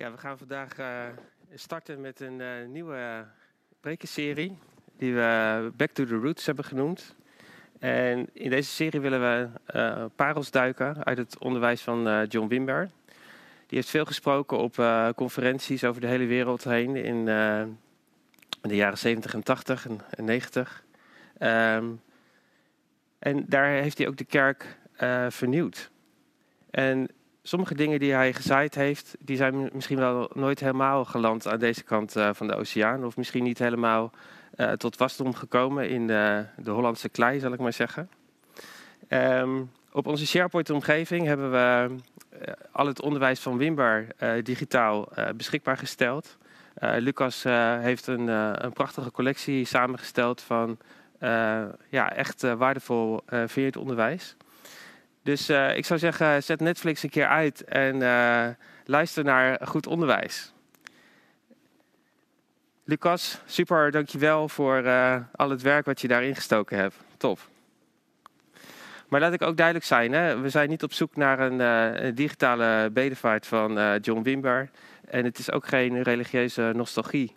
Ja, we gaan vandaag uh, starten met een uh, nieuwe prekenserie die we Back to the Roots hebben genoemd. En in deze serie willen we uh, parels duiken uit het onderwijs van John Wimber. Die heeft veel gesproken op conferenties over de hele wereld heen in, de jaren 70 en 80 en, en 90. Um, en daar heeft hij ook de kerk vernieuwd. En sommige dingen die hij gezaaid heeft, die zijn misschien wel nooit helemaal geland aan deze kant uh, van de oceaan. Of misschien niet helemaal uh, tot wasdom gekomen in de, de, Hollandse klei, zal ik maar zeggen. Um, op onze SharePoint-omgeving hebben we uh, al het onderwijs van Wimber digitaal beschikbaar gesteld. Lucas heeft een, een, prachtige collectie samengesteld van ja, echt waardevol uh, onderwijs. Dus uh, ik zou zeggen, zet Netflix een keer uit en uh, luister naar goed onderwijs. Lucas, super, dankjewel voor uh, al het werk wat je daarin gestoken hebt. Top. Maar laat ik ook duidelijk zijn, hè? we zijn niet op zoek naar een, digitale bedevaart van John Wimber. En het is ook geen religieuze nostalgie.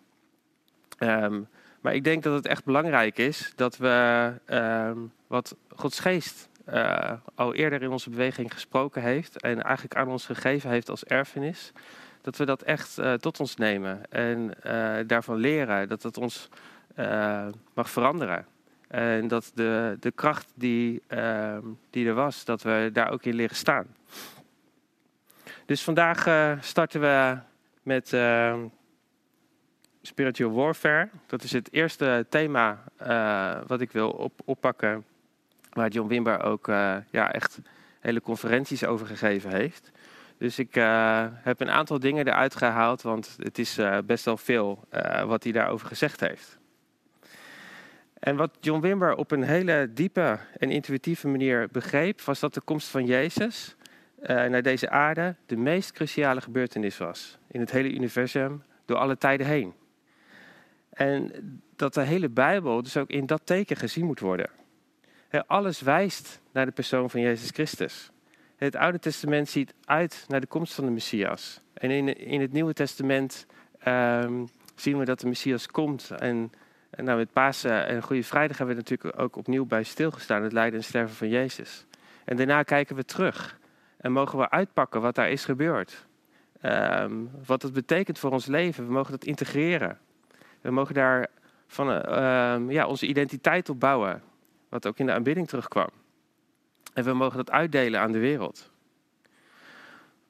Um, maar ik denk dat het echt belangrijk is dat we um, wat Gods geest uh, al eerder in onze beweging gesproken heeft en eigenlijk aan ons gegeven heeft als erfenis, dat we dat echt uh, tot ons nemen en uh, daarvan leren, dat het ons mag veranderen. En dat de, de kracht die, ehm, die er was, dat we daar ook in leren staan. Dus vandaag starten we met ehm, spiritual warfare. Dat is het eerste thema wat ik wil op, oppakken Waar John Wimber ook uh, ja, echt hele conferenties over gegeven heeft. Dus ik uh, heb een aantal dingen eruit gehaald, want het is uh, best wel veel wat hij daarover gezegd heeft. En wat John Wimber op een hele diepe en intuïtieve manier begreep, was dat de komst van Jezus naar deze aarde de meest cruciale gebeurtenis was in het hele universum door alle tijden heen. En dat de hele Bijbel dus ook in dat teken gezien moet worden. Alles wijst naar de persoon van Jezus Christus. Het Oude Testament ziet uit naar de komst van de Messias. En in, het Nieuwe Testament um, zien we dat de Messias komt. En, en nou, met Pasen en Goede Vrijdag hebben we natuurlijk ook opnieuw bij stilgestaan. Het lijden en sterven van Jezus. En daarna kijken we terug. En mogen we uitpakken wat daar is gebeurd. Um, wat het betekent voor ons leven. We mogen dat integreren. We mogen daar van, uh, um, ja, onze identiteit op bouwen. Wat ook in de aanbidding terugkwam. En we mogen dat uitdelen aan de wereld.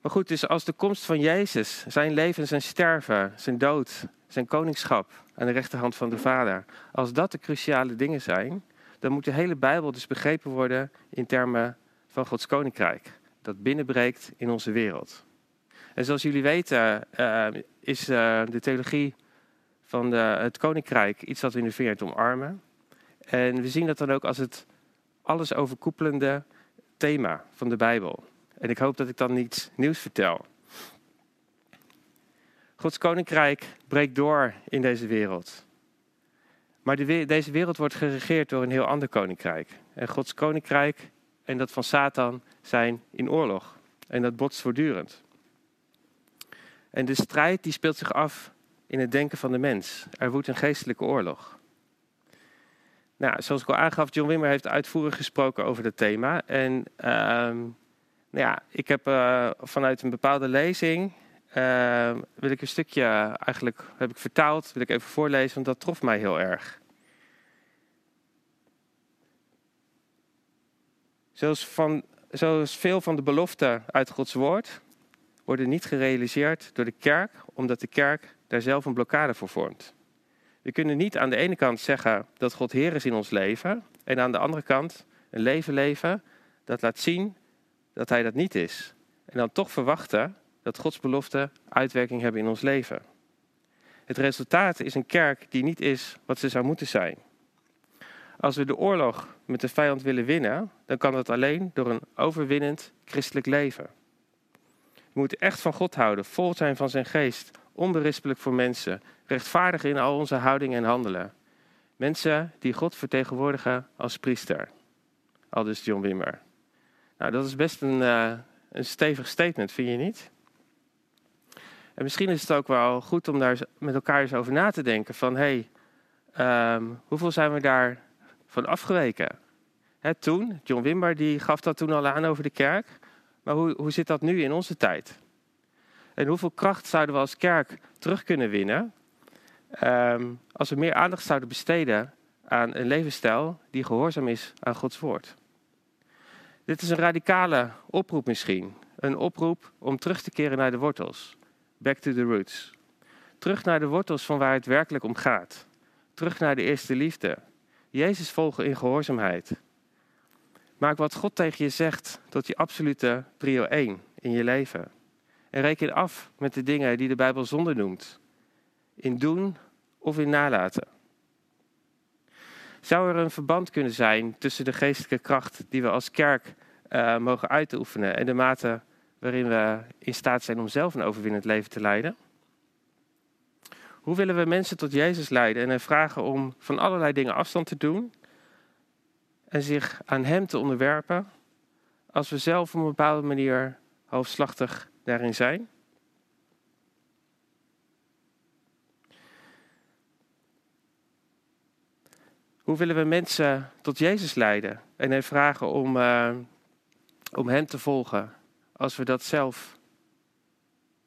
Maar goed, dus als de komst van Jezus, zijn leven, zijn sterven, zijn dood, zijn koningschap aan de rechterhand van de Vader, als dat de cruciale dingen zijn, dan moet de hele Bijbel dus begrepen worden in termen van Gods koninkrijk, dat binnenbreekt in onze wereld. En zoals jullie weten uh, is uh, de theologie van de, het koninkrijk iets wat we in de veert omarmen. En we zien dat dan ook als het alles overkoepelende thema van de Bijbel. En ik hoop dat ik dan niets nieuws vertel. Gods koninkrijk breekt door in deze wereld. Maar de, deze wereld wordt geregeerd door een heel ander koninkrijk. En Gods koninkrijk en dat van Satan zijn in oorlog. En dat botst voortdurend. En de strijd die speelt zich af in het denken van de mens. Er woedt een geestelijke oorlog. Nou, zoals ik al aangaf, John Wimmer heeft uitvoerig gesproken over het thema. En ehm, nou ja, ik heb uh, vanuit een bepaalde lezing, uh, wil ik een stukje eigenlijk, heb ik vertaald, wil ik even voorlezen, want dat trof mij heel erg. Zoals, van, zoals veel van de beloften uit Gods woord worden niet gerealiseerd door de kerk, omdat de kerk daar zelf een blokkade voor vormt. We kunnen niet aan de ene kant zeggen dat God Heer is in ons leven. En aan de andere kant een leven leven dat laat zien dat Hij dat niet is. En dan toch verwachten dat Gods beloften uitwerking hebben in ons leven. Het resultaat is een kerk die niet is wat ze zou moeten zijn. Als we de oorlog met de vijand willen winnen, dan kan dat alleen door een overwinnend christelijk leven. We moeten echt van God houden, vol zijn van zijn geest, onberispelijk voor mensen, rechtvaardig in al onze houding en handelen. Mensen die God vertegenwoordigen als priester. Aldus John Wimmer. Nou, dat is best een, uh, een stevig statement, vind je niet? En misschien is het ook wel goed om daar met elkaar eens over na te denken van hé, hey, um, hoeveel zijn we daar van afgeweken? Toen, John Wimber die gaf dat toen al aan over de kerk. Maar hoe, hoe zit dat nu in onze tijd? En hoeveel kracht zouden we als kerk terug kunnen winnen um, als we meer aandacht zouden besteden aan een levensstijl die gehoorzaam is aan Gods woord? Dit is een radicale oproep misschien. Een oproep om terug te keren naar de wortels. Back to the roots. Terug naar de wortels van waar het werkelijk om gaat. Terug naar de eerste liefde. Jezus volgen in gehoorzaamheid. Maak wat God tegen je zegt tot je absolute prio 1 in je leven. En reken af met de dingen die de Bijbel zonde noemt. In doen of in nalaten. Zou er een verband kunnen zijn tussen de geestelijke kracht die we als kerk uh, mogen uitoefenen en de mate waarin we in staat zijn om zelf een overwinnend leven te leiden? Hoe willen we mensen tot Jezus leiden en hen vragen om van allerlei dingen afstand te doen en zich aan Hem te onderwerpen als we zelf op een bepaalde manier hoofdslachtig daarin zijn? Hoe willen we mensen tot Jezus leiden en hen vragen om, uh, om Hem te volgen als we dat zelf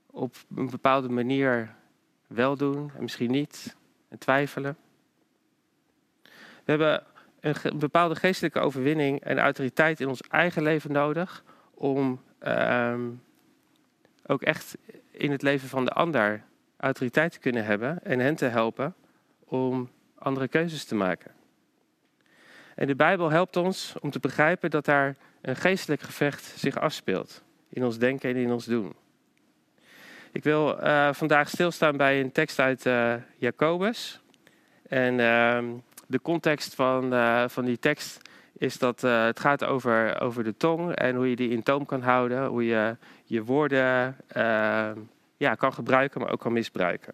op een bepaalde manier wel doen en misschien niet en twijfelen? We hebben een bepaalde geestelijke overwinning en autoriteit in ons eigen leven nodig om uh, ook echt in het leven van de ander autoriteit te kunnen hebben en hen te helpen om andere keuzes te maken. En de Bijbel helpt ons om te begrijpen dat daar een geestelijk gevecht zich afspeelt in ons denken en in ons doen. Ik wil uh, vandaag stilstaan bij een tekst uit uh, Jacobus. En uh, de context van, uh, van die tekst is dat het gaat over, over de tong en hoe je die in toom kan houden. Hoe je je woorden ja, kan gebruiken, maar ook kan misbruiken.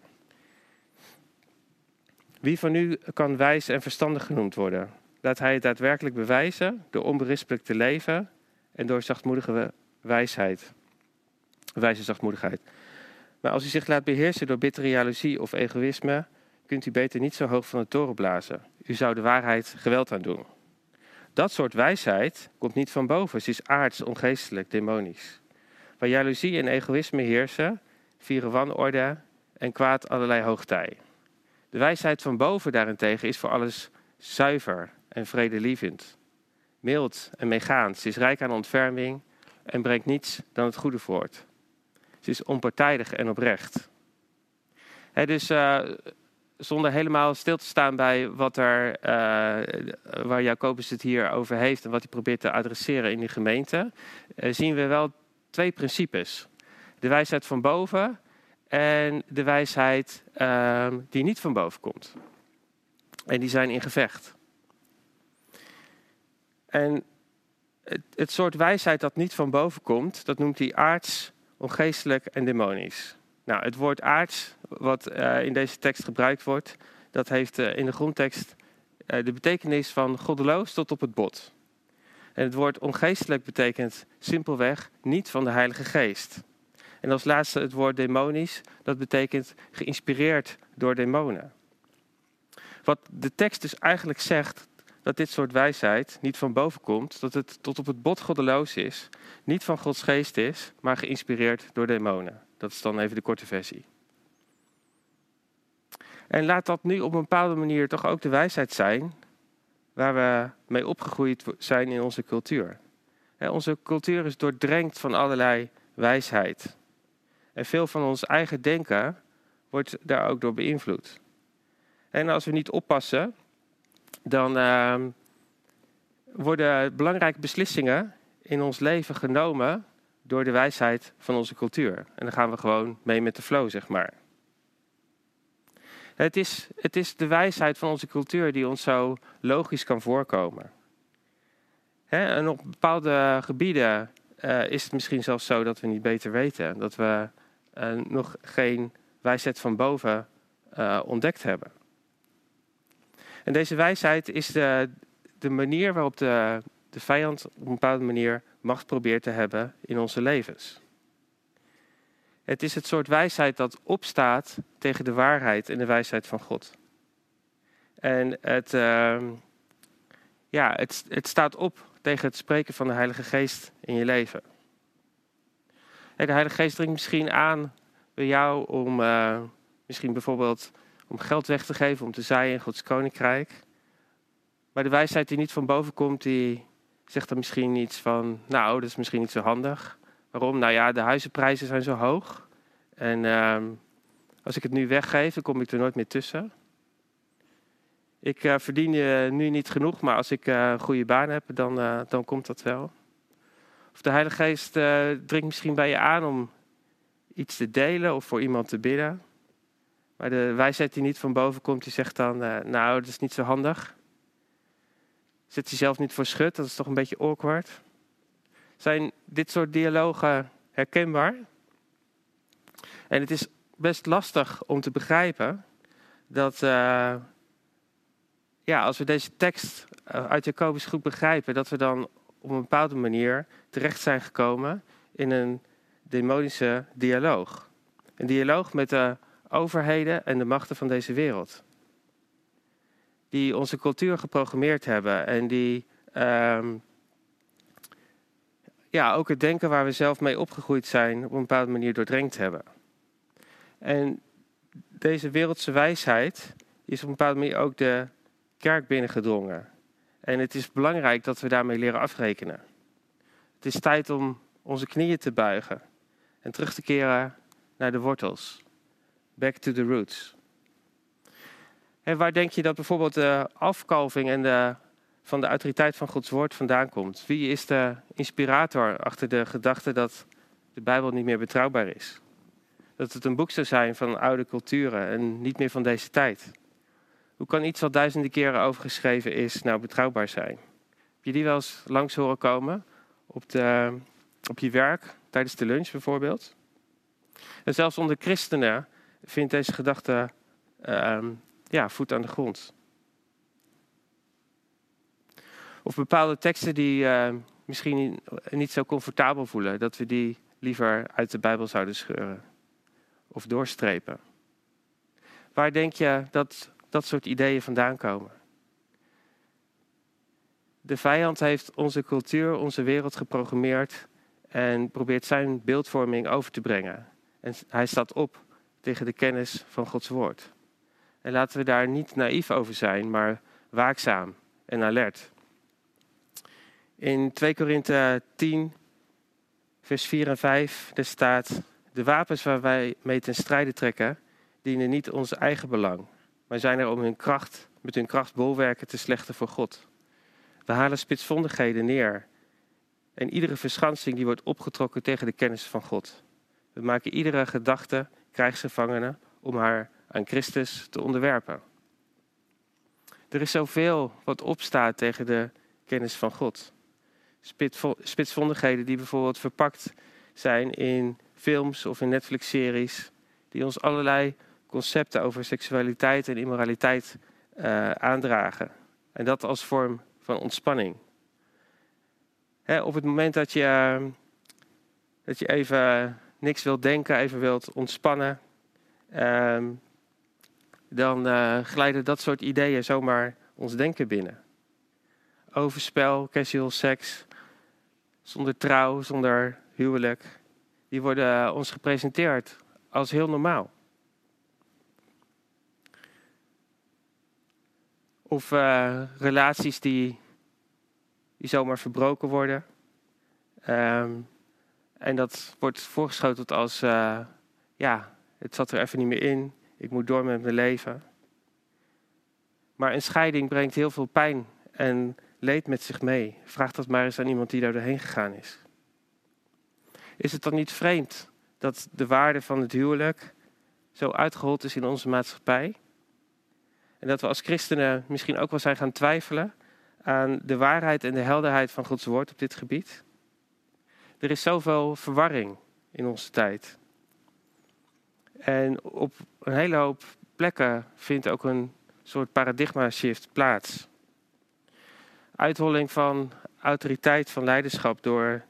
Wie van u kan wijs en verstandig genoemd worden? Laat hij het daadwerkelijk bewijzen door onberispelijk te leven en door zachtmoedige wijsheid. Wijze zachtmoedigheid. Maar als u zich laat beheersen door bittere jaloezie of egoïsme, kunt u beter niet zo hoog van de toren blazen. U zou de waarheid geweld aan doen. Dat soort wijsheid komt niet van boven. Ze is aards, ongeestelijk, demonisch. Waar jaloezie en egoïsme heersen, vieren wanorde en kwaad allerlei hoogtij. De wijsheid van boven daarentegen is voor alles zuiver en vredelievend. Mild en meegaand. Ze is rijk aan ontferming en brengt niets dan het goede voort. Ze is onpartijdig en oprecht. dus uh, zonder helemaal stil te staan bij wat er, uh, waar Jacobus het hier over heeft en wat hij probeert te adresseren in die gemeente, uh, zien we wel twee principes. De wijsheid van boven en de wijsheid ehm, die niet van boven komt. En die zijn in gevecht. En het, het, soort wijsheid dat niet van boven komt, dat noemt hij aards, ongeestelijk en demonisch. Nou, het woord aards, wat uh, in deze tekst gebruikt wordt, dat heeft uh, in de grondtekst uh, de betekenis van goddeloos tot op het bot. En het woord ongeestelijk betekent simpelweg niet van de Heilige Geest. En als laatste het woord demonisch, dat betekent geïnspireerd door demonen. Wat de tekst dus eigenlijk zegt, dat dit soort wijsheid niet van boven komt, dat het tot op het bot goddeloos is, niet van Gods geest is, maar geïnspireerd door demonen. Dat is dan even de korte versie. En laat dat nu op een bepaalde manier toch ook de wijsheid zijn waar we mee opgegroeid zijn in onze cultuur. onze cultuur is doordrenkt van allerlei wijsheid. En veel van ons eigen denken wordt daar ook door beïnvloed. En als we niet oppassen, dan uh, worden belangrijke beslissingen in ons leven genomen door de wijsheid van onze cultuur. En dan gaan we gewoon mee met de flow, zeg maar. Het is, het is de wijsheid van onze cultuur die ons zo logisch kan voorkomen. en op bepaalde gebieden uh, is het misschien zelfs zo dat we niet beter weten. Dat we uh, nog geen wijsheid van boven uh, ontdekt hebben. En deze wijsheid is de, de manier waarop de, de vijand op een bepaalde manier macht probeert te hebben in onze levens. Het is het soort wijsheid dat opstaat tegen de waarheid en de wijsheid van God. En het, ehm, ja, het, het staat op tegen het spreken van de Heilige Geest in je leven. En de Heilige Geest dringt misschien aan bij jou om uh, misschien bijvoorbeeld om geld weg te geven, om te zaaien in Gods koninkrijk. Maar de wijsheid die niet van boven komt, die zegt dan misschien iets van, nou, dat is misschien niet zo handig. Waarom? Nou ja, de huizenprijzen zijn zo hoog. En uh, als ik het nu weggeef, dan kom ik er nooit meer tussen. Ik uh, verdien je nu niet genoeg, maar als ik een goede baan heb, dan, dan komt dat wel. Of de Heilige Geest dringt misschien bij je aan om iets te delen of voor iemand te bidden. Maar de wijsheid die niet van boven komt, die zegt dan, nou, dat is niet zo handig. Zet jezelf niet voor schut, dat is toch een beetje awkward. Zijn dit soort dialogen herkenbaar? En het is best lastig om te begrijpen dat ja, als we deze tekst eh, uit Jacobus goed begrijpen, dat we dan op een bepaalde manier terecht zijn gekomen in een demonische dialoog. Een dialoog met de overheden en de machten van deze wereld. Die onze cultuur geprogrammeerd hebben en die um, ja, ook het denken waar we zelf mee opgegroeid zijn op een bepaalde manier doordrenkt hebben. En deze wereldse wijsheid is op een bepaalde manier ook de kerk binnengedrongen. En het is belangrijk dat we daarmee leren afrekenen. Het is tijd om onze knieën te buigen en terug te keren naar de wortels. Back to the roots. En waar denk je dat bijvoorbeeld de afkalving en de, van de autoriteit van Gods woord vandaan komt? Wie is de inspirator achter de gedachte dat de Bijbel niet meer betrouwbaar is? Dat het een boek zou zijn van oude culturen en niet meer van deze tijd? Hoe kan iets wat duizenden keren overgeschreven is, nou betrouwbaar zijn? Heb je die wel eens langs horen komen op, de, op je werk, tijdens de lunch bijvoorbeeld? En zelfs onder christenen vindt deze gedachte uh, ja, voet aan de grond. Of bepaalde teksten die uh, misschien niet zo comfortabel voelen, dat we die liever uit de Bijbel zouden scheuren of doorstrepen. Waar denk je dat dat soort ideeën vandaan komen. De vijand heeft onze cultuur, onze wereld geprogrammeerd en probeert zijn beeldvorming over te brengen. En hij staat op tegen de kennis van Gods woord. En laten we daar niet naïef over zijn, maar waakzaam en alert. In 2 Korinthe 10, vers 4 en 5, daar staat: De wapens waar wij mee ten strijde trekken, dienen niet ons eigen belang, maar zijn er om hun kracht, met hun kracht bolwerken te slechten voor God. We halen spitsvondigheden neer. En iedere verschansing die wordt opgetrokken tegen de kennis van God. We maken iedere gedachte krijgsgevangene om haar aan Christus te onderwerpen. Er is zoveel wat opstaat tegen de kennis van God. Spitsvondigheden die bijvoorbeeld verpakt zijn in films of in Netflix-series, die ons allerlei concepten over seksualiteit en immoraliteit uh, aandragen. En dat als vorm van ontspanning. Hè, op het moment dat je, uh, dat je even niks wilt denken, even wilt ontspannen, uh, dan eh, glijden dat soort ideeën zomaar ons denken binnen. Overspel, casual seks, zonder trouw, zonder huwelijk, die worden ons gepresenteerd als heel normaal. Of uh, relaties die, die zomaar verbroken worden. Um, en dat wordt voorgeschoteld als, uh, ja, het zat er even niet meer in. Ik moet door met mijn leven. Maar een scheiding brengt heel veel pijn en leed met zich mee. Vraag dat maar eens aan iemand die daar doorheen gegaan is. Is het dan niet vreemd dat de waarde van het huwelijk zo uitgehold is in onze maatschappij? En dat we als christenen misschien ook wel zijn gaan twijfelen aan de waarheid en de helderheid van Gods woord op dit gebied. Er is zoveel verwarring in onze tijd. En op een hele hoop plekken vindt ook een soort paradigma shift plaats. Uitholling van autoriteit van leiderschap door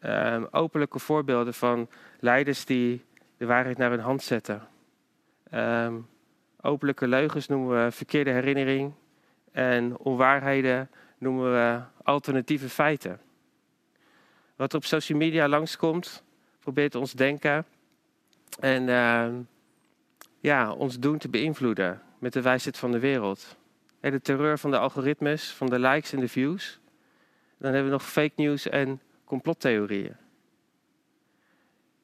uh, openlijke voorbeelden van leiders die de waarheid naar hun hand zetten. Ehm, openlijke leugens noemen we verkeerde herinnering. En onwaarheden noemen we alternatieve feiten. Wat op social media langskomt, probeert ons denken en ehm, ja, ons doen te beïnvloeden met de wijsheid van de wereld. En de terreur van de algoritmes, van de likes en de views. Dan hebben we nog fake news en complottheorieën.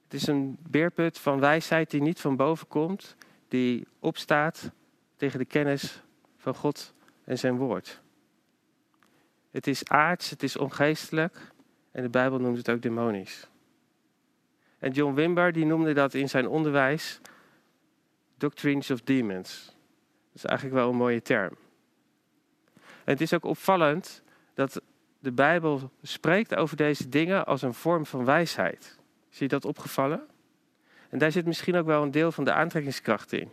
Het is een beerput van wijsheid die niet van boven komt, die opstaat tegen de kennis van God en zijn woord. Het is aards, het is ongeestelijk en de Bijbel noemt het ook demonisch. En John Wimber die noemde dat in zijn onderwijs Doctrines of Demons. Dat is eigenlijk wel een mooie term. En het is ook opvallend dat de Bijbel spreekt over deze dingen als een vorm van wijsheid. Zie je dat opgevallen? En daar zit misschien ook wel een deel van de aantrekkingskracht in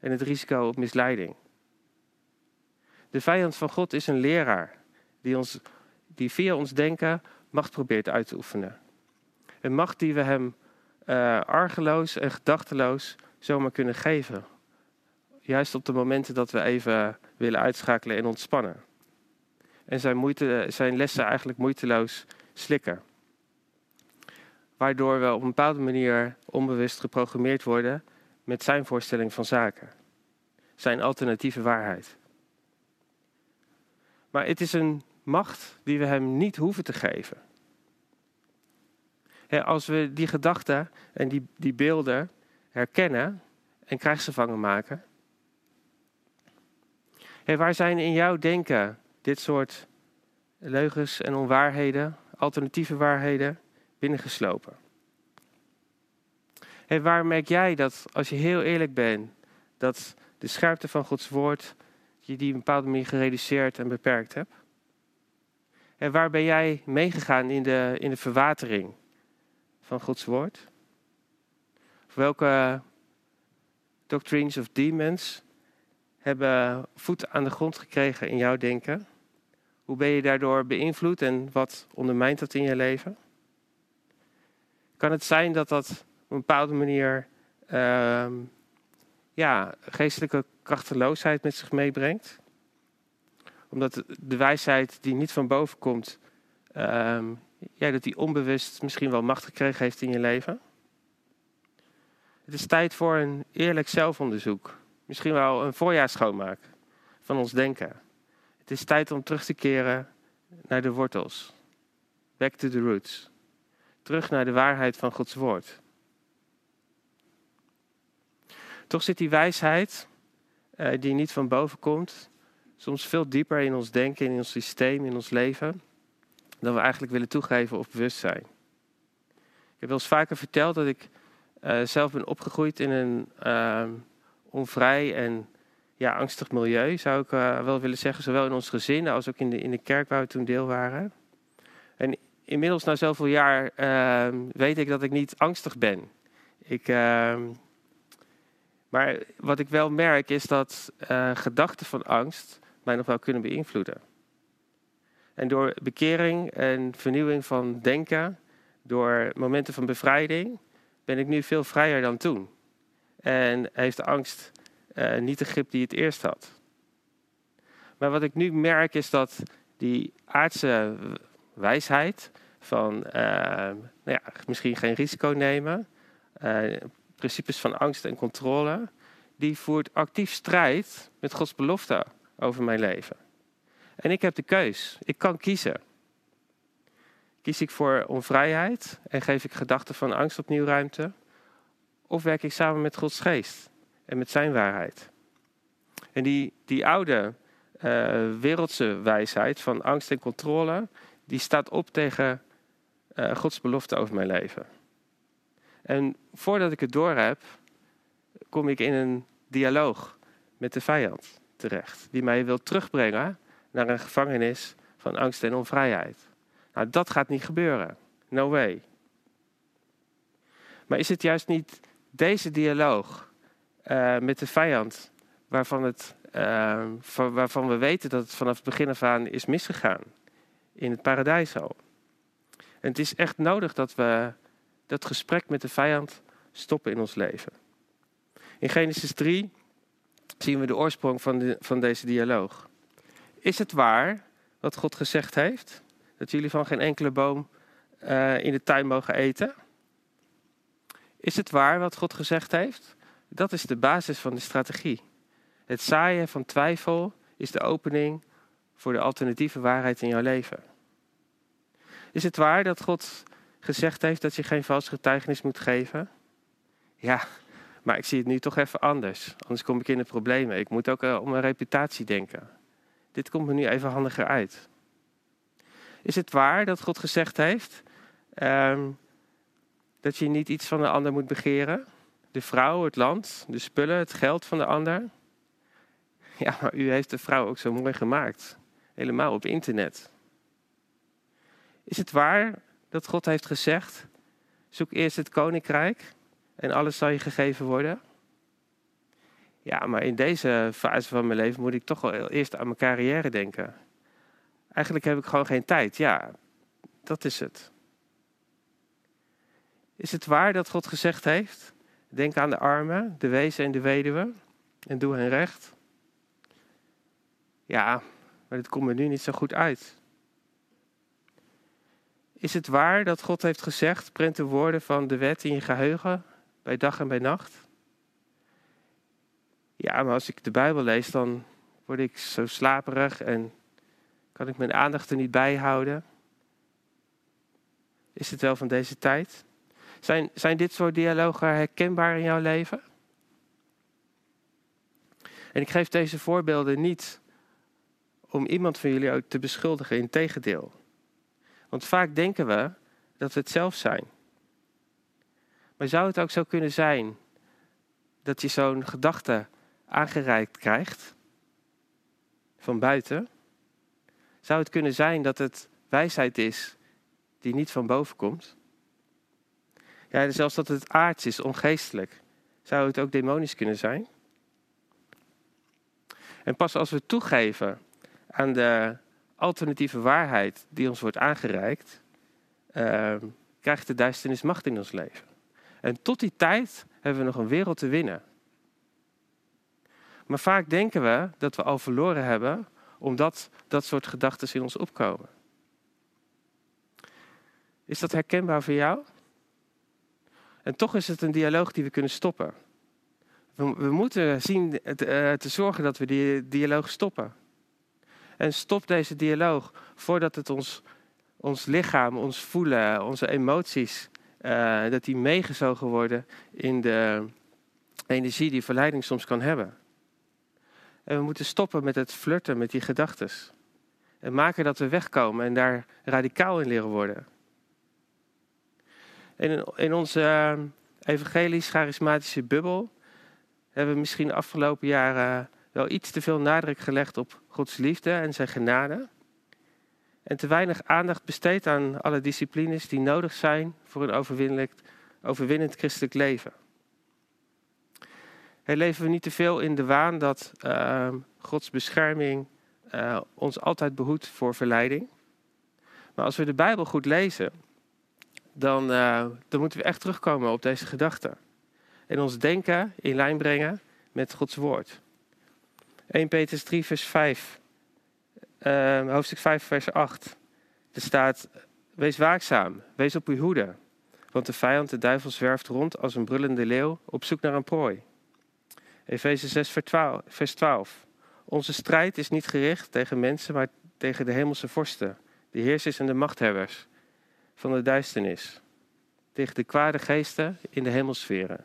en het risico op misleiding. De vijand van God is een leraar die, ons, die via ons denken macht probeert uit te oefenen. Een macht die we hem uh, argeloos en gedachteloos zomaar kunnen geven. Juist op de momenten dat we even willen uitschakelen en ontspannen. En zijn, moeite, zijn lessen eigenlijk moeiteloos slikken. Waardoor we op een bepaalde manier onbewust geprogrammeerd worden met zijn voorstelling van zaken. Zijn alternatieve waarheid. Maar het is een macht die we hem niet hoeven te geven. Als we die gedachten en die, die beelden herkennen en krijgsgevangen maken. waar zijn in jouw denken dit soort leugens en onwaarheden, alternatieve waarheden, binnengeslopen? En waar merk jij dat, als je heel eerlijk bent, dat de scherpte van Gods woord je die op een bepaalde manier gereduceerd en beperkt hebt? En waar ben jij meegegaan in de, in de verwatering van Gods woord? welke doctrines of demons hebben voet aan de grond gekregen in jouw denken? Hoe ben je daardoor beïnvloed en wat ondermijnt dat in je leven? Kan het zijn dat dat op een bepaalde manier uh, ja, geestelijke krachteloosheid met zich meebrengt? Omdat de wijsheid die niet van boven komt, uh, ja, dat die onbewust misschien wel macht gekregen heeft in je leven? Het is tijd voor een eerlijk zelfonderzoek. Misschien wel een voorjaarsschoonmaak van ons denken. Het is tijd om terug te keren naar de wortels. Back to the roots. Terug naar de waarheid van Gods woord. Toch zit die wijsheid, eh, die niet van boven komt, soms veel dieper in ons denken, in ons systeem, in ons leven, dan we eigenlijk willen toegeven of bewust zijn. Ik heb wel eens vaker verteld dat ik uh, zelf ben opgegroeid in een uh, onvrij en ja, angstig milieu, zou ik uh, wel willen zeggen. Zowel in ons gezin als ook in de, in de kerk waar we toen deel waren. En inmiddels na zoveel jaar ehm, weet ik dat ik niet angstig ben. Ik, ehm, maar wat ik wel merk is dat eh, gedachten van angst mij nog wel kunnen beïnvloeden. En door bekering en vernieuwing van denken, door momenten van bevrijding, ben ik nu veel vrijer dan toen. En heeft de angst uh, niet de grip die het eerst had. Maar wat ik nu merk is dat die aardse wijsheid van uh, nou ja, misschien geen risico nemen, uh, principes van angst en controle, die voert actief strijd met Gods belofte over mijn leven. En ik heb de keus. Ik kan kiezen. Kies ik voor onvrijheid en geef ik gedachten van angst opnieuw ruimte? Of werk ik samen met Gods geest en met zijn waarheid? En die, die oude uh, wereldse wijsheid van angst en controle, die staat op tegen uh, Gods belofte over mijn leven. En voordat ik het door heb, kom ik in een dialoog met de vijand terecht, die mij wil terugbrengen naar een gevangenis van angst en onvrijheid. Nou, dat gaat niet gebeuren. No way. Maar is het juist niet deze dialoog uh, met de vijand waarvan, het, uh, waarvan we weten dat het vanaf het begin af aan is misgegaan? In het paradijs al. Het is echt nodig dat we dat gesprek met de vijand stoppen in ons leven. In Genesis 3 zien we de oorsprong van, de, van deze dialoog. Is het waar wat God gezegd heeft? Dat jullie van geen enkele boom uh, in de tuin mogen eten? Is het waar wat God gezegd heeft? Dat is de basis van de strategie. Het zaaien van twijfel is de opening voor de alternatieve waarheid in jouw leven. Is het waar dat God gezegd heeft dat je geen vals getuigenis moet geven? Ja, maar ik zie het nu toch even anders. Anders kom ik in de problemen. Ik moet ook uh, om mijn reputatie denken. Dit komt me nu even handiger uit. Is het waar dat God gezegd heeft um, dat je niet iets van de ander moet begeren? De vrouw, het land, de spullen, het geld van de ander? Ja, maar u heeft de vrouw ook zo mooi gemaakt. Helemaal op internet. Is het waar dat God heeft gezegd: zoek eerst het koninkrijk en alles zal je gegeven worden? Ja, maar in deze fase van mijn leven moet ik toch wel eerst aan mijn carrière denken. Eigenlijk heb ik gewoon geen tijd. Ja, dat is het. Is het waar dat God gezegd heeft? Denk aan de armen, de wezen en de weduwe en doe hen recht. Ja, maar dit komt me nu niet zo goed uit. Is het waar dat God heeft gezegd, print de woorden van de wet in je geheugen, bij dag en bij nacht? Ja, maar als ik de Bijbel lees, dan word ik zo slaperig en kan ik mijn aandacht er niet bij houden. Is het wel van deze tijd? Zijn, zijn dit soort dialogen herkenbaar in jouw leven? En ik geef deze voorbeelden niet om iemand van jullie ook te beschuldigen, in tegendeel. Want vaak denken we dat we het zelf zijn. Maar zou het ook zo kunnen zijn dat je zo'n gedachte aangereikt krijgt van buiten? Zou het kunnen zijn dat het wijsheid is die niet van boven komt? Ja, zelfs dat het aards is, ongeestelijk. Zou het ook demonisch kunnen zijn? En pas als we toegeven aan de alternatieve waarheid die ons wordt aangereikt, uh, krijgt de duisternis macht in ons leven. En tot die tijd hebben we nog een wereld te winnen. Maar vaak denken we dat we al verloren hebben, omdat dat soort gedachten in ons opkomen. Is dat herkenbaar voor jou? En toch is het een dialoog die we kunnen stoppen. We, moeten zien te, uh, te zorgen dat we die dialoog stoppen. En stop deze dialoog voordat het ons, ons lichaam, ons voelen, onze emoties, uh, dat die meegezogen worden in de energie die verleiding soms kan hebben. En we moeten stoppen met het flirten met die gedachten. En maken dat we wegkomen en daar radicaal in leren worden. in, onze uh, evangelisch-charismatische bubbel hebben we misschien de afgelopen jaren wel iets te veel nadruk gelegd op Gods liefde en zijn genade. En te weinig aandacht besteed aan alle disciplines die nodig zijn voor een overwinnend christelijk leven. Leven we niet te veel in de waan dat uh, Gods bescherming uh, ons altijd behoedt voor verleiding. Maar als we de Bijbel goed lezen, dan, uh, dan moeten we echt terugkomen op deze gedachten. En ons denken in lijn brengen met Gods woord. 1 Petrus 3, vers 5. Uh, hoofdstuk 5, vers 8. Er staat: Wees waakzaam, wees op uw hoede. Want de vijand, de duivel, zwerft rond als een brullende leeuw op zoek naar een prooi. Efeze 6, vers 12. Onze strijd is niet gericht tegen mensen, maar tegen de hemelse vorsten, de heersers en de machthebbers van de duisternis. Tegen de kwade geesten in de hemelsferen.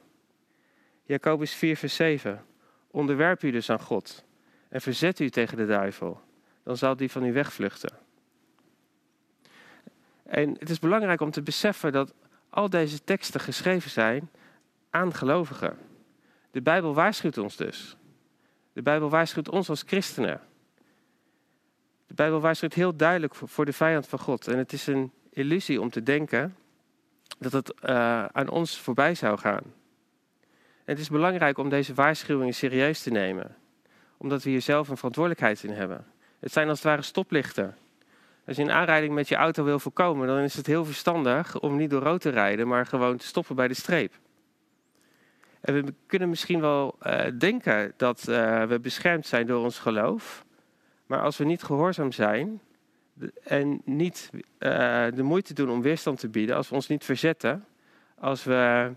Jacobus 4, vers 7. Onderwerp u dus aan God en verzet u tegen de duivel, dan zal die van u wegvluchten. En het is belangrijk om te beseffen dat al deze teksten geschreven zijn aan gelovigen. De Bijbel waarschuwt ons dus. De Bijbel waarschuwt ons als christenen. De Bijbel waarschuwt heel duidelijk voor de vijand van God. En het is een illusie om te denken dat het uh, aan ons voorbij zou gaan. Het is belangrijk om deze waarschuwingen serieus te nemen omdat we hier zelf een verantwoordelijkheid in hebben. Het zijn als het ware stoplichten. Als je een aanrijding met je auto wil voorkomen, dan is het heel verstandig om niet door rood te rijden, maar gewoon te stoppen bij de streep. En we kunnen misschien wel uh, denken dat uh, we beschermd zijn door ons geloof. Maar als we niet gehoorzaam zijn en niet uh, de moeite doen om weerstand te bieden, als we ons niet verzetten, als we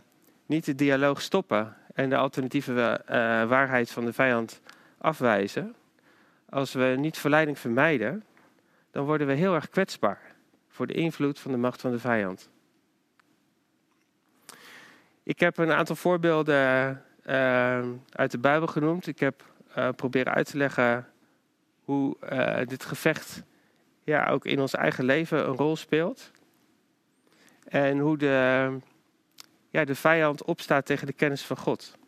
niet de dialoog stoppen en de alternatieve waarheid van de vijand afwijzen, als we niet verleiding vermijden, dan worden we heel erg kwetsbaar voor de invloed van de macht van de vijand. Ik heb een aantal voorbeelden uh, uit de Bijbel genoemd. Ik heb uh, proberen uit te leggen hoe uh, dit gevecht ja, ook in ons eigen leven een rol speelt. En hoe de, ja, de vijand opstaat tegen de kennis van God.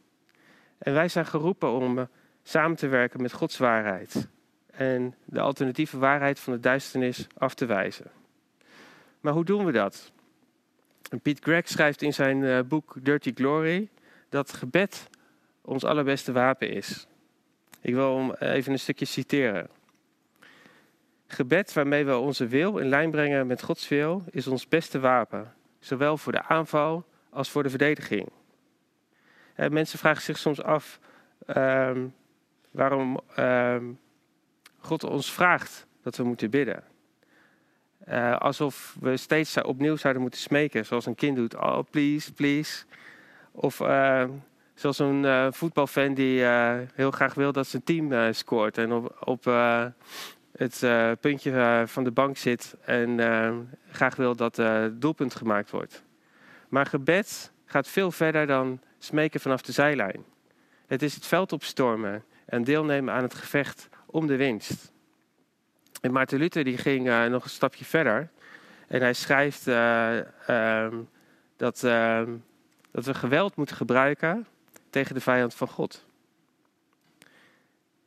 En wij zijn geroepen om samen te werken met Gods waarheid. En de alternatieve waarheid van de duisternis af te wijzen. Maar hoe doen we dat? Piet Gregg schrijft in zijn eh, boek Dirty Glory dat gebed ons allerbeste wapen is. Ik wil hem even een stukje citeren. Gebed waarmee we onze wil in lijn brengen met Gods wil is ons beste wapen, zowel voor de aanval als voor de verdediging. En mensen vragen zich soms af um, waarom um, God ons vraagt dat we moeten bidden. Uh, alsof we steeds opnieuw zouden moeten smeken, zoals een kind doet. Oh, please, please. Of uh, zoals een uh, voetbalfan die heel graag wil dat zijn team scoort. En op, op het puntje van de bank zit en graag wil dat het doelpunt gemaakt wordt. Maar gebed gaat veel verder dan smeken vanaf de zijlijn. Het is het veld opstormen en deelnemen aan het gevecht om de winst. En Maarten Luther die ging uh, nog een stapje verder. En hij schrijft uh, uh, dat, ehm, dat we geweld moeten gebruiken tegen de vijand van God.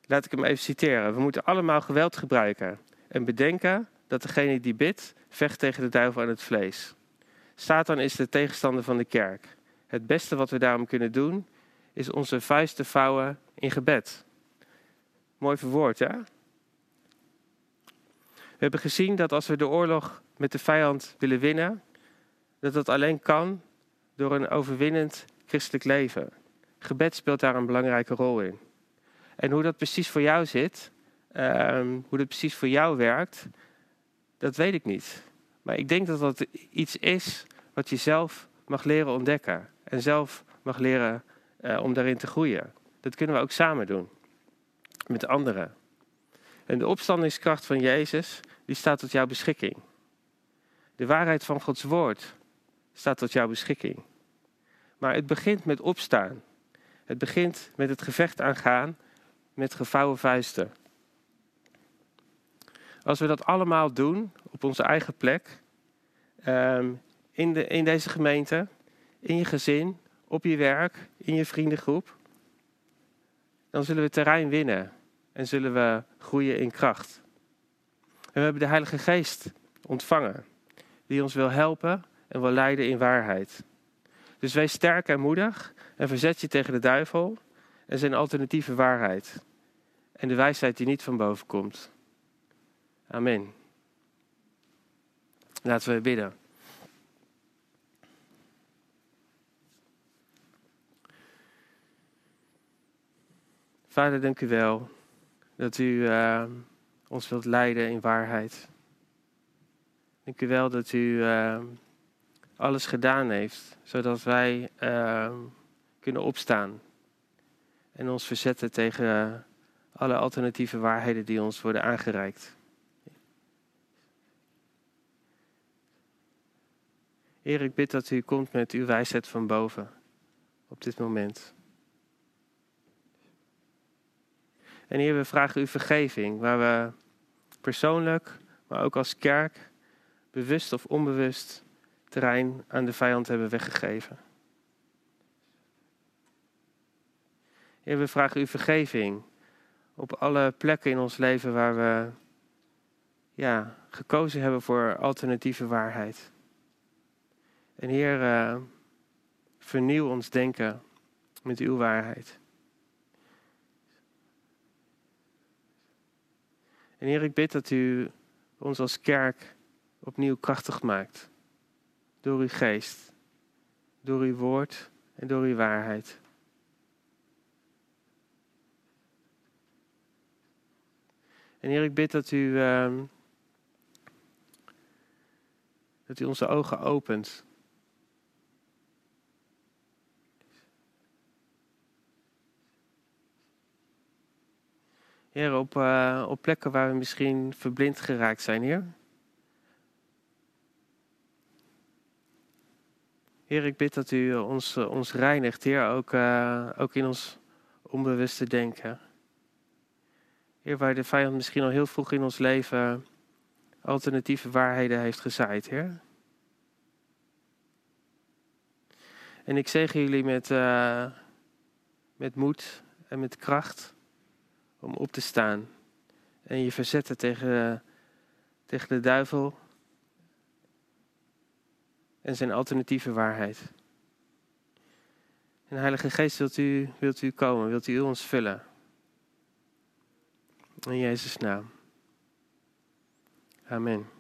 Laat ik hem even citeren. We moeten allemaal geweld gebruiken. En bedenken dat degene die bidt, vecht tegen de duivel en het vlees. Satan is de tegenstander van de kerk. Het beste wat we daarom kunnen doen, is onze vuisten vouwen in gebed. Mooi verwoord, ja? We hebben gezien dat als we de oorlog met de vijand willen winnen, dat dat alleen kan door een overwinnend christelijk leven. Gebed speelt daar een belangrijke rol in. En hoe dat precies voor jou zit, um, hoe dat precies voor jou werkt, dat weet ik niet. Maar ik denk dat dat iets is wat je zelf mag leren ontdekken. En zelf mag leren uh, om daarin te groeien. Dat kunnen we ook samen doen. Met anderen. En de opstandingskracht van Jezus, die staat tot jouw beschikking. De waarheid van Gods woord staat tot jouw beschikking. Maar het begint met opstaan. Het begint met het gevecht aangaan met gevouwen vuisten. Als we dat allemaal doen op onze eigen plek, ehm, in, de, in deze gemeente, in je gezin, op je werk, in je vriendengroep, dan zullen we terrein winnen en zullen we groeien in kracht. En we hebben de Heilige Geest ontvangen, die ons wil helpen en wil leiden in waarheid. Dus wees sterk en moedig en verzet je tegen de duivel en zijn alternatieve waarheid. En de wijsheid die niet van boven komt. Amen. Laten we bidden. Vader, dank u wel dat u uh, ons wilt leiden in waarheid. Dank u wel dat u uh, alles gedaan heeft, zodat wij uh, kunnen opstaan en ons verzetten tegen alle alternatieve waarheden die ons worden aangereikt. Heer, ik bid dat u komt met uw wijsheid van boven op dit moment. En Heer, we vragen u vergeving waar we persoonlijk, maar ook als kerk, bewust of onbewust terrein aan de vijand hebben weggegeven. Heer, we vragen u vergeving op alle plekken in ons leven waar we ja, gekozen hebben voor alternatieve waarheid. En Heer, uh, vernieuw ons denken met uw waarheid. En Heer, ik bid dat u ons als kerk opnieuw krachtig maakt. Door uw geest, door uw woord en door uw waarheid. En Heer, ik bid dat u, ehm, dat u onze ogen opent Heer, op, uh, op plekken waar we misschien verblind geraakt zijn, Heer. Heer, ik bid dat u ons, ons reinigt, Heer, ook, uh, ook in ons onbewuste denken. Heer, waar de vijand misschien al heel vroeg in ons leven alternatieve waarheden heeft gezaaid, Heer. En ik zeg jullie met, met moed en met kracht om op te staan en je verzetten tegen, tegen de duivel en zijn alternatieve waarheid. En Heilige Geest, wilt u, wilt u komen, wilt u ons vullen. In Jezus' naam. Amen.